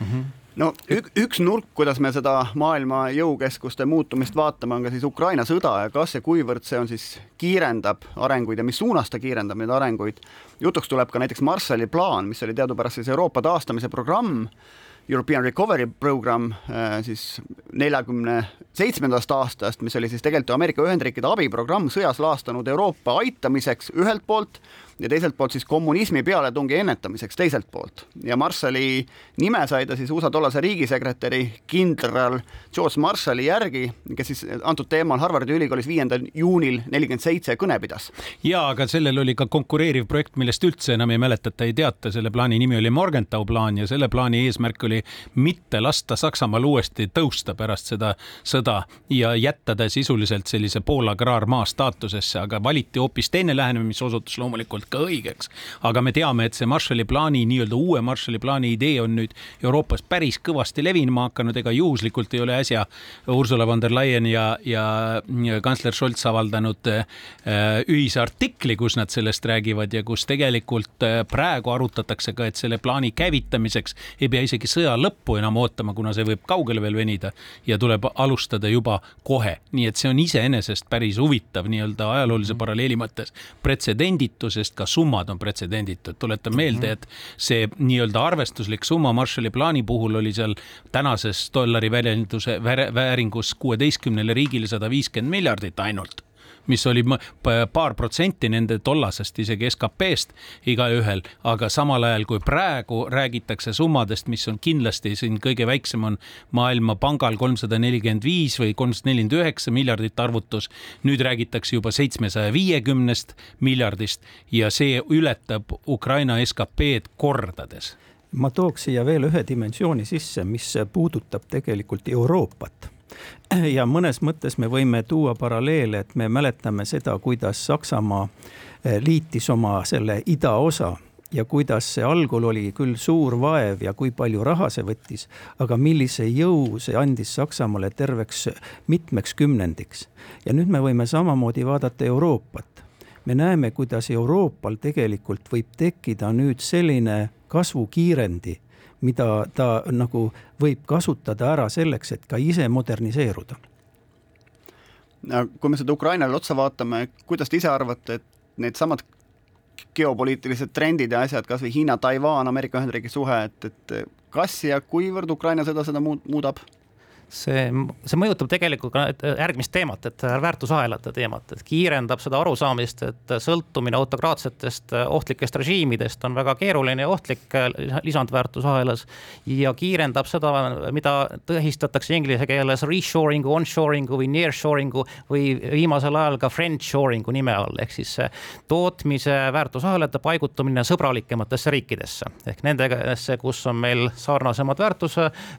mm. -hmm no ük, üks nurk, kuidas me seda maailma jõukeskuste muutumist vaatame, on ka siis Ukraina sõda ja kas ja kuivõrd see on siis, kiirendab arenguid ja mis suunas ta kiirendab neid arenguid. jutuks tuleb ka näiteks Marshalli plaan, mis oli teadupärast siis Euroopa taastamise programm European Recovery Program äh, siis neljakümne seitsmendast aastast, mis oli siis tegelikult Ameerika Ühendriikide abiprogramm sõjas laastunud Euroopa aitamiseks ühelt poolt ja teiselt poolt siis kommunismi pealetungi ennetamiseks teiselt poolt. ja Marshalli nime sai ta siis USA tollase riigisekretäri kindral George Marshalli järgi, kes siis antud teemal Harvardi ülikoolis viiendal juunil nelikümmend seitse kõne pidas. ja aga sellel oli ka konkureeriv projekt, millest üldse enam ei mäletata, ei teata, selle plaani nimi oli Morgenthau plaan ja selle plaani eesmärk oli mitte lasta Saksamaal uuesti tõusta pärast seda sõda ja jätta ta sisuliselt sellise poolagraarmaa staatusesse, aga valiti hoopis teine lähenemine, mis osutus loomulikult ka õigeks. aga me teame, et see Marshalli plaani, nii-öelda uue Marshalli plaani idee on nüüd Euroopas päris kõvasti levinema hakanud, ega juhuslikult ei ole äsja Ursula von der Leyen ja, ja kantsler Scholz avaldanud äh, ühise artikli, kus nad sellest räägivad ja kus tegelikult äh, praegu arutatakse ka, et selle plaani käivitamiseks ei pea isegi sõja lõppu enam ootama, kuna see võib kaugele veel venida ja tuleb alustada juba kohe. nii et see on iseenesest päris huvitav nii-öelda ajaloolise paralleeli mõttes, pretsedenditu, sest iseenesest ka summad on pretsedenditud, tuletan meelde, et see nii-öelda arvestuslik summa Marshalli plaani puhul oli seal tänases dollari väljenduse vääringus kuueteistkümnele riigile sada viiskümmend miljardit ainult mis oli paar protsenti nende tollasest isegi SKP-st igaühel, aga samal ajal kui praegu räägitakse summadest, mis on kindlasti siin kõige väiksem on Maailmapangal kolmsada nelikümmend viis või kolmsada nelikümmend üheksa miljardit arvutus. nüüd räägitakse juba seitsmesaja viiekümnest miljardist ja see ületab Ukraina SKP-d kordades ma tooks siia veel ühe dimensiooni sisse, mis puudutab tegelikult Euroopat ja mõnes mõttes me võime tuua paralleele, et me mäletame seda, kuidas Saksamaa eh, liitis oma selle idaosa ja kuidas see algul oli küll suur vaev ja kui palju raha see võttis, aga millise jõu see andis Saksamaale terveks mitmeks kümnendiks. ja nüüd me võime samamoodi vaadata Euroopat. me näeme, kuidas Euroopal tegelikult võib tekkida nüüd selline kasvukiirendi mida ta nagu võib kasutada ära selleks, et ka ise moderniseeruda. kui me seda Ukrainale otsa vaatame, kuidas te ise arvate, et needsamad geopoliitilised trendid ja asjad, kasvõi Hiina-Taiwan, Ameerika Ühendriigi suhe, et, et kas ja kuivõrd Ukraina seda, seda muudab? See, see mõjutab tegelikult ka järgmist teemat, et väärtusahelate teemat, et kiirendab seda arusaamist, et sõltumine autokraatsetest ohtlikest režiimidest on väga keeruline ja ohtlik lisandväärtusahelas. ja kiirendab seda, mida tähistatakse inglise keeles reshoring'u, onshoring'u või nearshoring'u või viimasel ajal ka friendshoring'u nime all, ehk siis tootmise väärtusahelate paigutamine sõbralikematesse riikidesse ehk nendesse, kus on meil sarnasemad väärtus,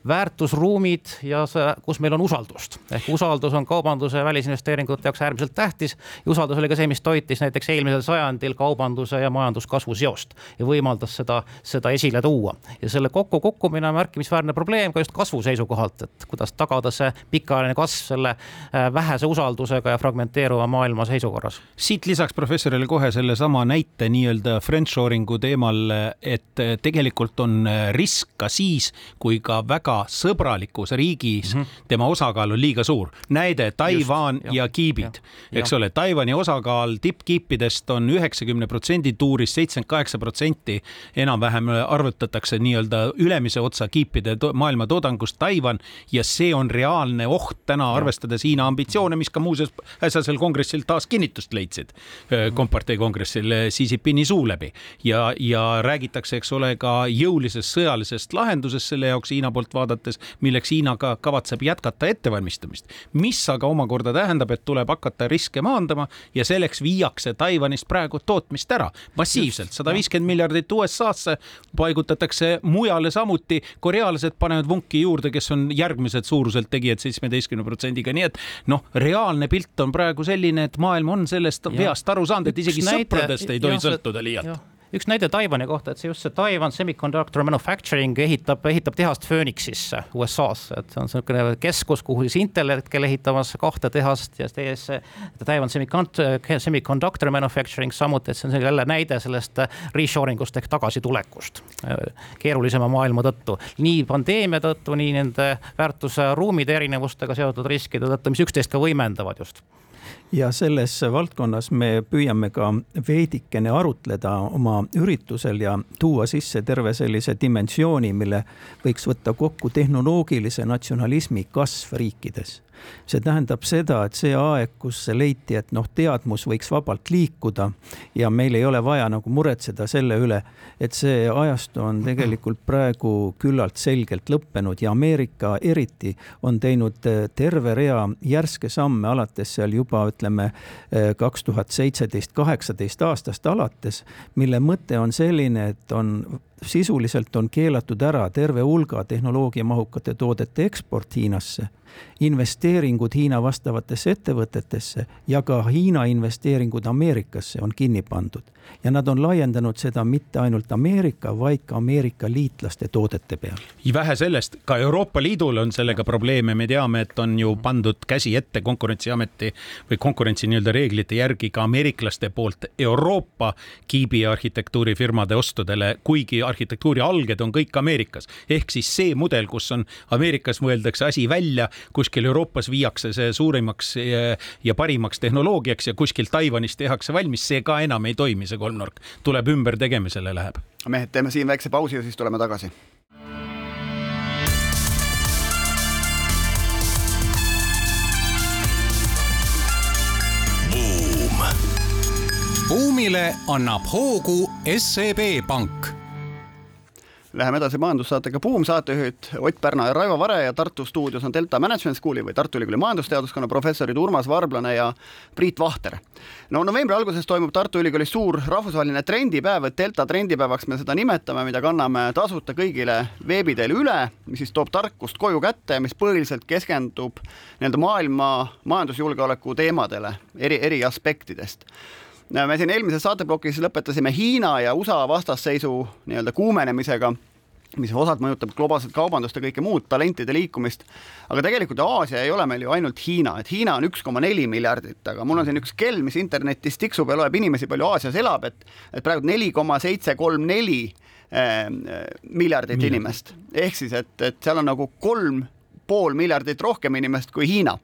väärtusruumid ja see kus meil on usaldust. ehk usaldus on kaubanduse ja välisinvesteeringute jaoks äärmiselt tähtis ja usaldus oli ka see, mis toitis näiteks eelmisel sajandil kaubanduse ja majanduskasvu seost ja võimaldas seda, seda esile tuua. ja selle kokkukukkumine on märkimisväärne probleem ka just kasvu seisukohalt, et kuidas tagada see pikaajaline kasv selle äh, vähese usaldusega ja fragmenteeruva maailma seisukorras. siit lisaks professorile kohe sellesama näite nii-öelda friendshoring'u teemal, et tegelikult on risk ka siis, kui ka väga sõbralikus riigis mm -hmm. tema osakaal on liiga suur. näide Taiwan Just, ja kiibid, eks ole, Taiwan'i osakaal tippkiipidest on üheksakümne protsendi tuuris, seitsekümmend kaheksa protsenti. Enam-vähem arvutatakse nii-öelda ülemise otsa kiipide to maailma toodangust Taiwan ja see on reaalne oht täna, arvestades Hiina ambitsioone, mis ka muuseas äsjasel kongressil taas kinnitust leidsid, mhm. kompartei kongressil Xi Jinpingi suu läbi. Ja, ja räägitakse, eks ole, ka jõulisest sõjalisest lahendusest selle jaoks Hiina poolt vaadates, milleks Hiina ka kavatseb kavatseb jätkata ettevalmistamist, mis aga omakorda tähendab, et tuleb hakata riske maandama ja selleks viiakse Taiwanist praegu tootmist ära. massiivselt, sada viiskümmend miljardit USA-sse paigutatakse mujale samuti, korealased panevad vunki juurde, kes on järgmised suuruselt tegijad seitsmeteistkümne protsendiga, nii et noh, reaalne pilt on praegu selline, et maailm on sellest veast aru saanud, et isegi näite, sõpradest ei tohi sõltuda liialt üks näide Taiwan'i kohta, et see just see Taiwan Semiconductor Manufacturing ehitab, ehitab tehast Phoenixisse USA-sse, et see on niisugune keskus, kuhu siis Intel hetkel ehitamas kahte tehast ja tehes Taiwan Semiconductor Manufacturing samuti, et see on jälle näide sellest reshoring ust ehk tagasitulekust keerulisema maailma tõttu. nii pandeemia tõttu, nii nende väärtusruumide erinevustega seotud riskide tõttu, mis üksteist ka võimendavad just ja selles valdkonnas me püüame ka veidikene arutleda oma üritusel ja tuua sisse terve sellise dimensiooni, mille võiks võtta kokku tehnoloogilise natsionalismi kasv riikides see tähendab seda, et see aeg, kus leiti, et noh, teadmus võiks vabalt liikuda ja meil ei ole vaja nagu muretseda selle üle, et see ajastu on tegelikult praegu küllalt selgelt lõppenud ja Ameerika eriti on teinud eh, terve rea järske samme alates seal juba ütleme eh, kaks tuhat seitseteist, kaheksateist aastast alates, mille mõte on selline, et on sisuliselt on keelatud ära terve hulga tehnoloogiamahukate toodete eksport Hiinasse, investeeringud Hiina vastavatesse ettevõtetesse ja ka Hiina investeeringud Ameerikasse on kinni pandud. Ja nad on laiendanud seda mitte ainult Ameerika, vaid ka Ameerika liitlaste toodete peale. vähe sellest, ka Euroopa Liidul on sellega probleeme, me teame, et on ju pandud käsi ette Konkurentsiameti või konkurentsi nii-öelda reeglite järgi ka ameeriklaste poolt Euroopa kiibi arhitektuurifirmade ostudele, kuigi arhitektuuri alged on kõik Ameerikas. ehk siis see mudel, kus on Ameerikas mõeldakse asi välja, kuskil Euroopas viiakse see suurimaks ja parimaks tehnoloogiaks ja kuskil Taiwanis tehakse valmis, see ka enam ei toimi, see kolmnurk. tuleb ümbertegemisele, läheb. mehed, teeme siin väikse pausi ja siis tuleme tagasi buumile annab hoogu SEB Pank Läheme edasi majandussaatega Buum, saatejuhid Ott Pärna ja Raivo Vare ja Tartu stuudios on Delta Management School'i või Tartu Ülikooli majandusteaduskonna professorid Urmas Varblane ja Priit Vahter. no novembri alguses toimub Tartu Ülikoolis suur rahvusvaheline trendipäev, et Delta trendipäevaks me seda nimetame, mida kanname tasuta kõigile veebi teel üle, mis siis toob tarkust koju kätte, mis põhiliselt keskendub nii-öelda maailma majandusjulgeoleku teemadele eri, eri aspektidest me siin eelmises saateplokis lõpetasime Hiina ja USA vastasseisu nii-öelda kuumenemisega mis osalt mõjutab globaalset kaubandust ja kõike muud, talentide liikumist. aga tegelikult Aasia ei ole meil ju ainult Hiina, et Hiina on üks koma neli miljardit, aga mul on siin üks kell, mis internetis tiksub ja loeb inimesi, palju Aasias elab, et et praegu neli koma seitse kolm neli eh, miljardit Miljard. inimest. ehk siis, et, et seal on nagu kolm pool miljardit rohkem inimest kui Hiina.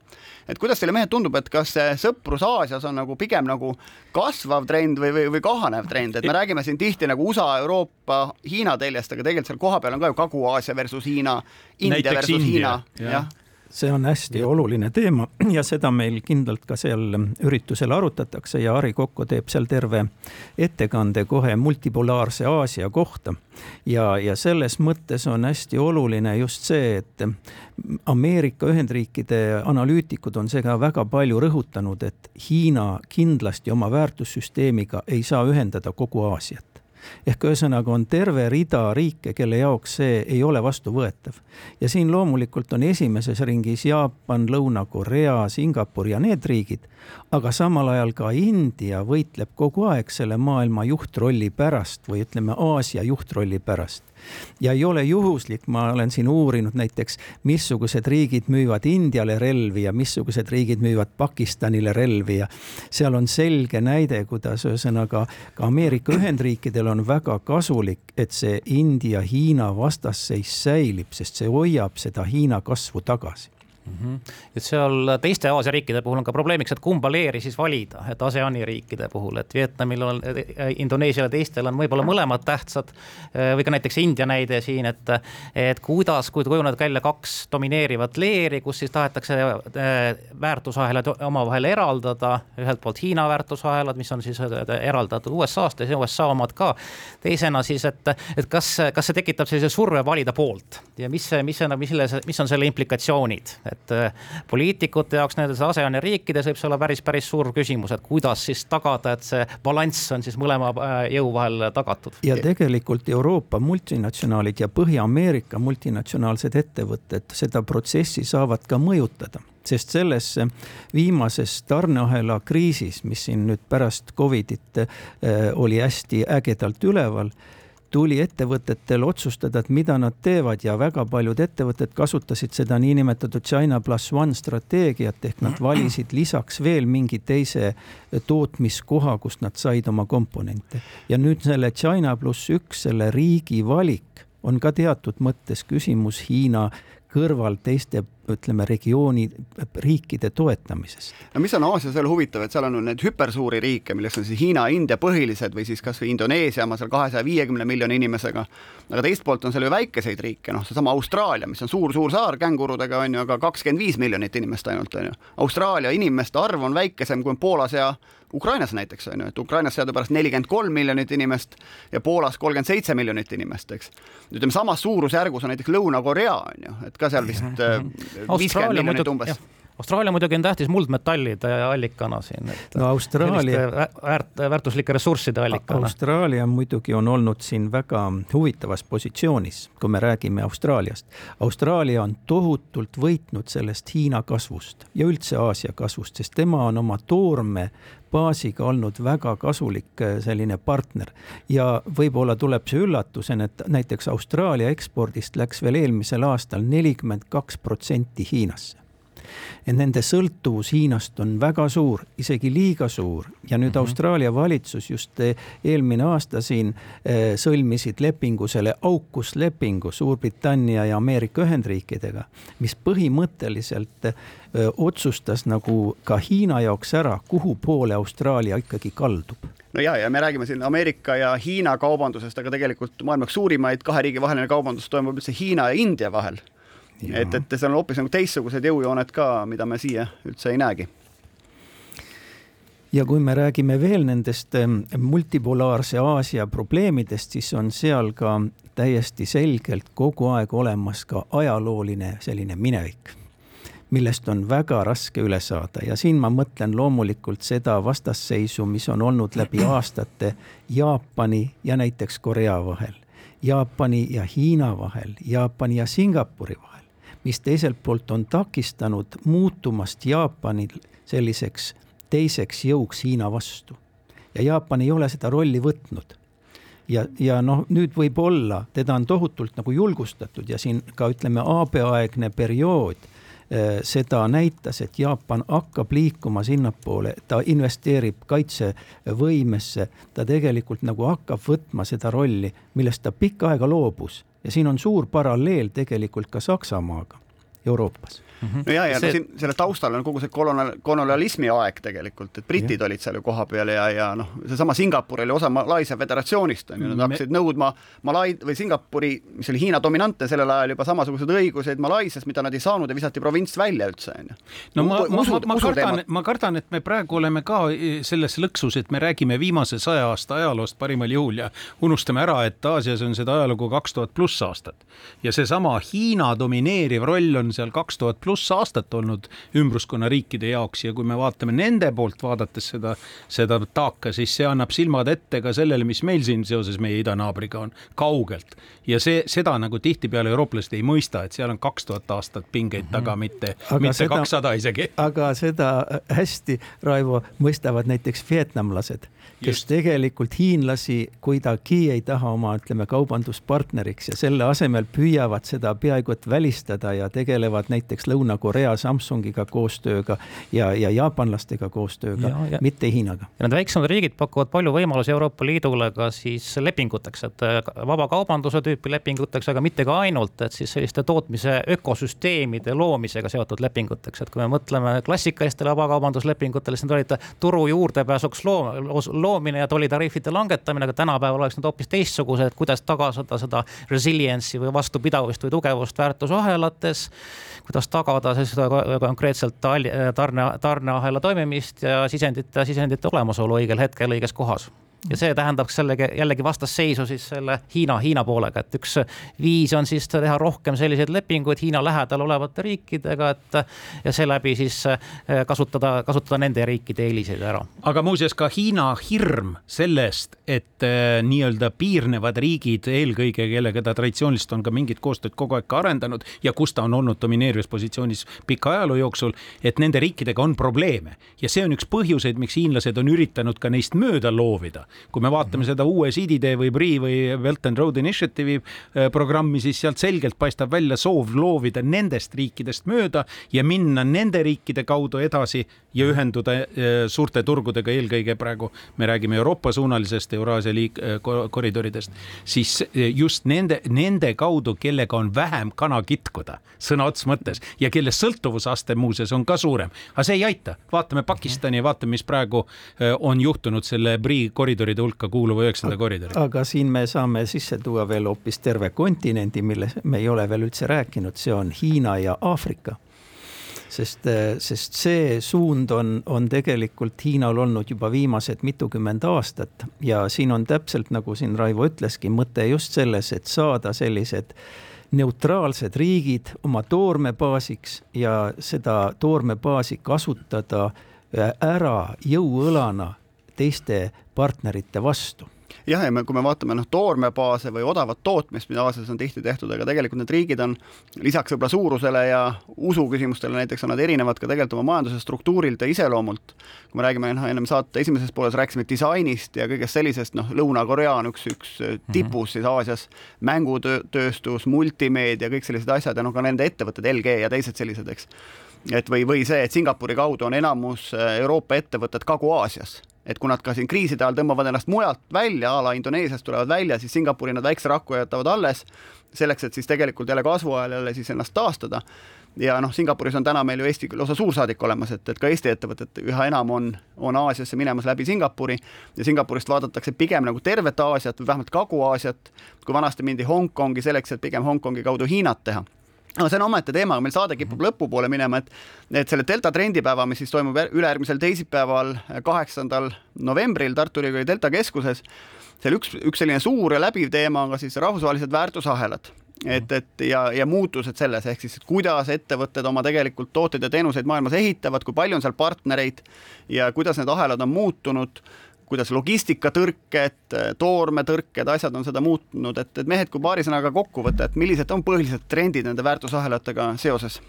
et kuidas teile mehed tundub, et kas see sõprus Aasias on nagu pigem nagu kasvav trend või, või, või kahanev trend, et me räägime siin tihti nagu USA, Euroopa, Hiina teljest, aga tegelikult seal kohapeal on ka ju Kagu-Aasia versus Hiina, India versus India, Hiina, jah see on hästi oluline teema ja seda meil kindlalt ka seal üritusel arutatakse ja Ari Kokko teeb seal terve ettekande kohe multipolaarse Aasia kohta. ja, ja selles mõttes on hästi oluline just see, et Ameerika Ühendriikide analüütikud on seda väga palju rõhutanud, et Hiina kindlasti oma väärtussüsteemiga ei saa ühendada kogu Aasiat ehk ühesõnaga on terve rida riike, kelle jaoks see ei ole vastuvõetav. ja siin loomulikult on esimeses ringis Jaapan, Lõuna-Korea, Singapur ja need riigid, aga samal ajal ka India võitleb kogu aeg selle maailma juhtrolli pärast või ütleme, Aasia juhtrolli pärast ja ei ole juhuslik, ma olen siin uurinud näiteks, missugused riigid müüvad Indiale relvi ja missugused riigid müüvad Pakistanile relvi ja seal on selge näide, kuidas ühesõnaga ka Ameerika Ühendriikidel on väga kasulik, et see India-Hiina vastasseis säilib, sest see hoiab seda Hiina kasvu tagasi mm. -hmm. et seal teiste Aasia riikide puhul on ka probleemiks, et kumba leeri siis valida, et ASEAN-i riikide puhul, et Vietnamil on, Indoneesial ja teistel on võib-olla mõlemad tähtsad. või ka näiteks India näide siin, et, et kuidas, kui kujunevad välja kaks domineerivat leeri, kus siis tahetakse äh, väärtusahelad omavahel eraldada. ühelt poolt Hiina väärtusahelad, mis on siis äh, eraldatud USA-st ja USA omad ka. teisena siis, et, et kas, kas see tekitab sellise surve valida poolt ja mis, mis, mis, mis on selle implikatsioonid, et et äh, poliitikute jaoks nendes ASEAN-i riikides võib see olla päris, päris suur küsimus, et kuidas siis tagada, et see balanss on siis mõlema äh, jõu vahel tagatud. ja tegelikult Euroopa multinatsionaalid ja Põhja-Ameerika multinatsionaalsed ettevõtted seda protsessi saavad ka mõjutada sest selles viimases tarneahela kriisis, mis siin nüüd pärast Covidit äh, oli hästi ägedalt üleval tuli ettevõtetel otsustada, et mida nad teevad ja väga paljud ettevõtted kasutasid seda niinimetatud China pluss one strateegiat ehk nad valisid lisaks veel mingi teise tootmiskoha, kust nad said oma komponente. ja nüüd selle China pluss üks, selle riigi valik on ka teatud mõttes küsimus Hiina kõrval teiste ütleme, regiooni riikide toetamisest. no mis on Aasias veel huvitav, et seal on neid hüpersuuri riike, milleks on siis Hiina, India põhilised või siis kasvõi Indoneesia oma seal kahesaja viiekümne miljoni inimesega. aga teist poolt on seal ju väikeseid riike, noh, seesama Austraalia, mis on suur-suur saar kängurudega on ju, aga kakskümmend viis miljonit inimest ainult on ju. Austraalia inimeste arv on väikesem kui Poolas ja Ukrainas näiteks on ju, et Ukrainas teadupärast nelikümmend kolm miljonit inimest ja Poolas kolmkümmend seitse miljonit inimest, eks. ütleme samas suurusjärgus on näiteks Lõuna-Korea on ju, et ka seal vist viiskümmend miljonit umbes Austraalia muidugi on tähtis muldmetallide allikana siin. no Austraalia. väärt, väärtuslike ressursside allikana. Austraalia muidugi on olnud siin väga huvitavas positsioonis, kui me räägime Austraaliast. Austraalia on tohutult võitnud sellest Hiina kasvust ja üldse Aasia kasvust, sest tema on oma toorme baasiga olnud väga kasulik äh, selline partner. ja võib-olla tuleb see üllatusena, et näiteks Austraalia ekspordist läks veel eelmisel aastal nelikümmend kaks protsenti Hiinasse et nende sõltuvus Hiinast on väga suur, isegi liiga suur. Ja nüüd mm -hmm. Austraalia valitsus just eh, eelmine aasta siin eh, sõlmisid lepingu, selle AUKUS lepingu Suurbritannia ja Ameerika Ühendriikidega, mis põhimõtteliselt eh, otsustas nagu ka Hiina jaoks ära, kuhu poole Austraalia ikkagi kaldub. No ja, ja me räägime siin Ameerika ja Hiina kaubandusest, aga tegelikult maailma üks suurimaid kahe riigi vaheline kaubandus toimub üldse Hiina ja India vahel et, et seal on hoopis nagu teistsugused jõujooned ka, mida me siia üldse ei näegi. Ja kui me räägime veel nendest multipolaarse Aasia probleemidest, siis on seal ka täiesti selgelt kogu aeg olemas ka ajalooline selline minevik, millest on väga raske üle saada. Ja siin ma mõtlen loomulikult seda vastasseisu, mis on olnud läbi aastate Jaapani ja näiteks Korea vahel, Jaapani ja Hiina vahel, Jaapani ja Singapuri vahel mis teiselt poolt on takistanud muutumast Jaapanil selliseks teiseks jõuks Hiina vastu. ja Jaapan ei ole seda rolli võtnud. ja, ja noh, nüüd võib-olla teda on tohutult nagu julgustatud ja siin ka ütleme, Aabe-aegne periood eh, seda näitas, et Jaapan hakkab liikuma sinnapoole, ta investeerib kaitsevõimesse, ta tegelikult nagu hakkab võtma seda rolli, millest ta pikka aega loobus ja siin on suur paralleel tegelikult ka Saksamaaga Euroopas. -hmm. no ja, ja see... siin selle taustal on kogu see kolonial, kolonialismi aeg tegelikult, et britid ja. olid seal ju kohapeal ja, ja noh, seesama Singapur oli osa Malaisia föderatsioonist on ju, nad hakkasid nõudma Malai- või Singapuri, mis oli Hiina dominantne sellel ajal juba samasuguseid õiguseid Malaisias, mida nad ei saanud ja visati provints välja üldse on ju. no ma, ma, ma, ma kardan, ma kardan, et me praegu oleme ka selles lõksus, et me räägime viimase saja aasta ajaloost parimal juhul ja unustame ära, et Aasias on seda ajalugu kaks tuhat pluss aastat ja seesama Hiina domineeriv roll on seal kaks tuhat pluss pluss aastat olnud ümbruskonna riikide jaoks ja kui me vaatame nende poolt vaadates seda, seda taaka, siis see annab silmad ette ka sellele, mis meil siin seoses meie idanaabriga on, kaugelt. ja see, seda nagu tihtipeale eurooplased ei mõista, et seal on kaks tuhat aastat pingeid mhm. taga, mitte, mitte kakssada isegi. aga seda hästi, Raivo, mõistavad näiteks vietnamlased kes Just. tegelikult hiinlasi kuidagi ei taha oma, ütleme, kaubanduspartneriks ja selle asemel püüavad seda peaaegu et välistada ja tegelevad näiteks Lõuna-Korea Samsungiga koostööga ja, ja jaapanlastega koostööga, mitte Hiinaga. ja need väiksemad riigid pakuvad palju võimalusi Euroopa Liidule ka siis lepinguteks, et äh, vabakaubanduse tüüpi lepinguteks, aga mitte ka ainult, et siis selliste tootmise ökosüsteemide loomisega seotud lepinguteks, et kui me mõtleme klassikalistele vabakaubanduslepingutele, siis need olid turu juurdepääsuks loo-, loo loomine ja tollitariifide langetamine, aga tänapäeval oleks need hoopis teistsugused, kuidas tagada seda resilience'i või vastupidavust või tugevust väärtusahelates. kuidas tagada siis konkreetselt tarne, tarneahela toimimist ja sisendite, sisendite olemasolu õigel hetkel õiges kohas ja see tähendaks jällegi, jällegi vastasseisu siis selle Hiina, Hiina poolega, et üks viis on siis teha rohkem selliseid lepinguid Hiina lähedal olevate riikidega, et ja seeläbi siis eh, kasutada, kasutada nende riikide eeliseid ära. aga muuseas ka Hiina hirm sellest, et äh, nii-öelda piirnevad riigid eelkõige, kellega ta traditsiooniliselt on ka mingit koostööd kogu aeg ka arendanud ja kus ta on olnud domineerivas positsioonis pika ajaloo jooksul, et nende riikidega on probleeme ja see on üks põhjuseid, miks hiinlased on üritanud ka neist mööda loovida kui me vaatame seda uue siiditee või PRI või Belt and Road Initiative'i äh, programmi, siis sealt selgelt paistab välja soov loovida nendest riikidest mööda ja minna nende riikide kaudu edasi ja ühenduda äh, suurte turgudega, eelkõige praegu me räägime Euroopa suunalisest Euraasia liik-, äh, koridoridest, siis just nende, nende kaudu, kellega on vähem kana kitkuda sõna otseses mõttes ja kelle sõltuvusaste muuseas on ka suurem, aga see ei aita, vaatame Pakistani ja vaatame, mis praegu on juhtunud selle PRI koridoride hulka kuuluva üheksanda koridoriga. aga siin me saame sisse tuua veel hoopis terve kontinendi, mille me ei ole veel üldse rääkinud, see on Hiina ja Aafrika sest, sest see suund on, on tegelikult Hiinal olnud juba viimased mitukümmend aastat ja siin on täpselt nagu siin Raivo ütleski, mõte just selles, et saada sellised neutraalsed riigid oma toormebaasiks ja seda toormebaasi kasutada ära jõuõlana teiste partnerite vastu jah, ja me, kui me vaatame noh, toormebaase või odavat tootmist, mida Aasias on tihti tehtud, aga tegelikult need riigid on lisaks võib-olla suurusele ja usuküsimustele näiteks on nad erinevad ka tegelikult oma majanduse struktuurilt ja iseloomult. kui me räägime, noh, ennem saate esimeses pooles rääkisime disainist ja kõigest sellisest, noh, Lõuna-Korea on üks, üks mhm. tipus siis Aasias, mängutööstus, multimeedia, kõik sellised asjad ja noh, ka nende ettevõtted, LG ja teised sellised, eks et või, või see, et Singapuri kaudu on enamus Euroopa ettevõtted Kagu-Aasias et kui nad ka siin kriiside ajal tõmbavad ennast mujalt välja, a la Indoneesiast tulevad välja, siis Singapuri nad väikse rakku jätavad alles, selleks, et siis tegelikult jälle kasvu ajal jälle siis ennast taastada. Ja noh, Singapuris on täna meil ju Eesti lausa suursaadik olemas, et, et ka Eesti ettevõtted üha enam on, on Aasiasse minemas läbi Singapuri. Ja Singapurist vaadatakse pigem nagu tervet Aasiat või vähemalt Kagu-Aasiat, kui vanasti mindi Hongkongi selleks, et pigem Hongkongi kaudu Hiinat teha no see on omaette teema, meil saade kipub lõpupoole minema, et et selle delta trendipäeva, mis siis toimub ülejärgmisel teisipäeval, kaheksandal novembril Tartu Ülikooli Delta keskuses, seal üks, üks selline suur ja läbiv teema on ka siis rahvusvahelised väärtusahelad. Et, et ja, ja muutused selles, ehk siis kuidas ettevõtted oma tegelikult tooteid ja teenuseid maailmas ehitavad, kui palju on seal partnereid ja kuidas need ahelad on muutunud, kuidas logistikatõrked, toormetõrked, asjad on seda muutnud, et, et mehed, kui paari sõnaga kokku võtta, et millised on põhilised trendid nende väärtusahelatega seoses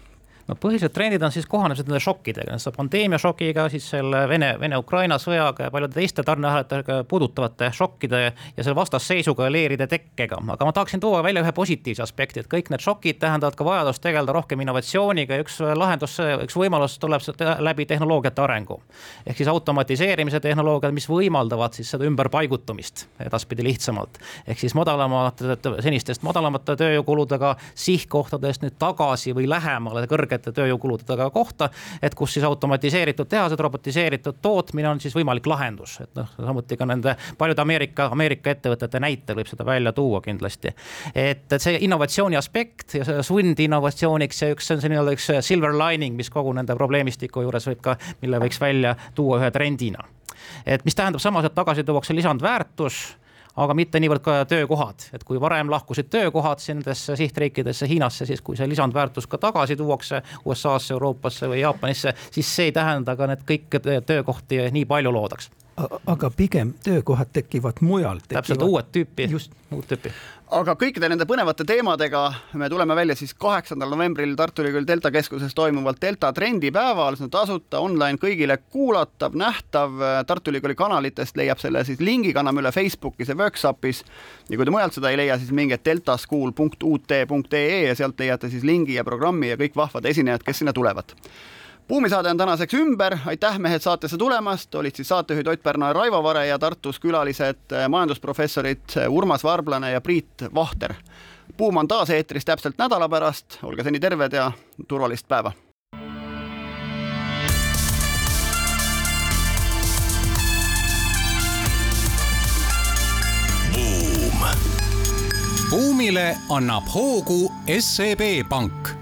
no põhilised trendid on siis kohanemised nende šokkidega, pandeemia šokiga, siis selle Vene, Vene-Ukraina sõjaga ja paljude teiste tarneahelatega puudutavate šokkide ja selle vastasseisuga ja leeride tekkega. aga ma tahaksin tuua välja ühe positiivse aspekti, et kõik need šokid tähendavad ka vajadust tegeleda rohkem innovatsiooniga ja üks lahendus, üks võimalus tuleb läbi tehnoloogiate arengu. ehk siis automatiseerimise tehnoloogiad, mis võimaldavad siis seda ümberpaigutumist edaspidi lihtsamalt. ehk siis madalamate, senistest madalamate tööjõukuludega sihtkohtadest nüüd tagasi või lähemale kõrgete kõrgete tööjõukuludega kohta, et kus siis automatiseeritud tehased, robotiseeritud tootmine on siis võimalik lahendus, et noh, samuti ka nende paljude Ameerika, Ameerika ettevõtete näitel võib seda välja tuua kindlasti. et, et see innovatsiooni aspekt ja see sundinnovatsiooniks ja üks, see on see nii-öelda üks silver lining, mis kogu nende probleemistiku juures võib ka, mille võiks välja tuua ühe trendina et mis tähendab samas, et tagasi tuuakse lisandväärtus aga mitte niivõrd ka töökohad, et kui varem lahkusid töökohad nendesse sihtriikidesse, Hiinasse, siis kui see lisandväärtus ka tagasi tuuakse USA-sse, Euroopasse või Jaapanisse, siis see ei tähenda ka, et kõik töökohti nii palju loodaks aga pigem töökohad tekivad mujal. täpselt uued tüüpi, just uut tüüpi. Aga kõikide nende põnevate teemadega me tuleme välja siis kaheksandal novembril Tartu Ülikooli Delta keskuses toimuval Delta trendipäeval, see on tasuta online kõigile kuulatav, nähtav. Tartu Ülikooli kanalitest leiab selle siis lingi, kanname üle Facebookis ja Workshopis. ja kui te mujalt seda ei leia, siis minge deltaschool.ut.ee ja sealt leiate siis lingi ja programmi ja kõik vahvad esinejad, kes sinna tulevad buumisaade on tänaseks ümber, aitäh mehed saatesse tulemast, olid siis saatejuhid Ott Pärna ja Raivo Vare ja Tartus külalised eh, majandusprofessorid eh, Urmas Varblane ja Priit Vahter. buum on taas eetris täpselt nädala pärast, olge seni terved ja turvalist päeva. buumile annab hoogu SEB Pank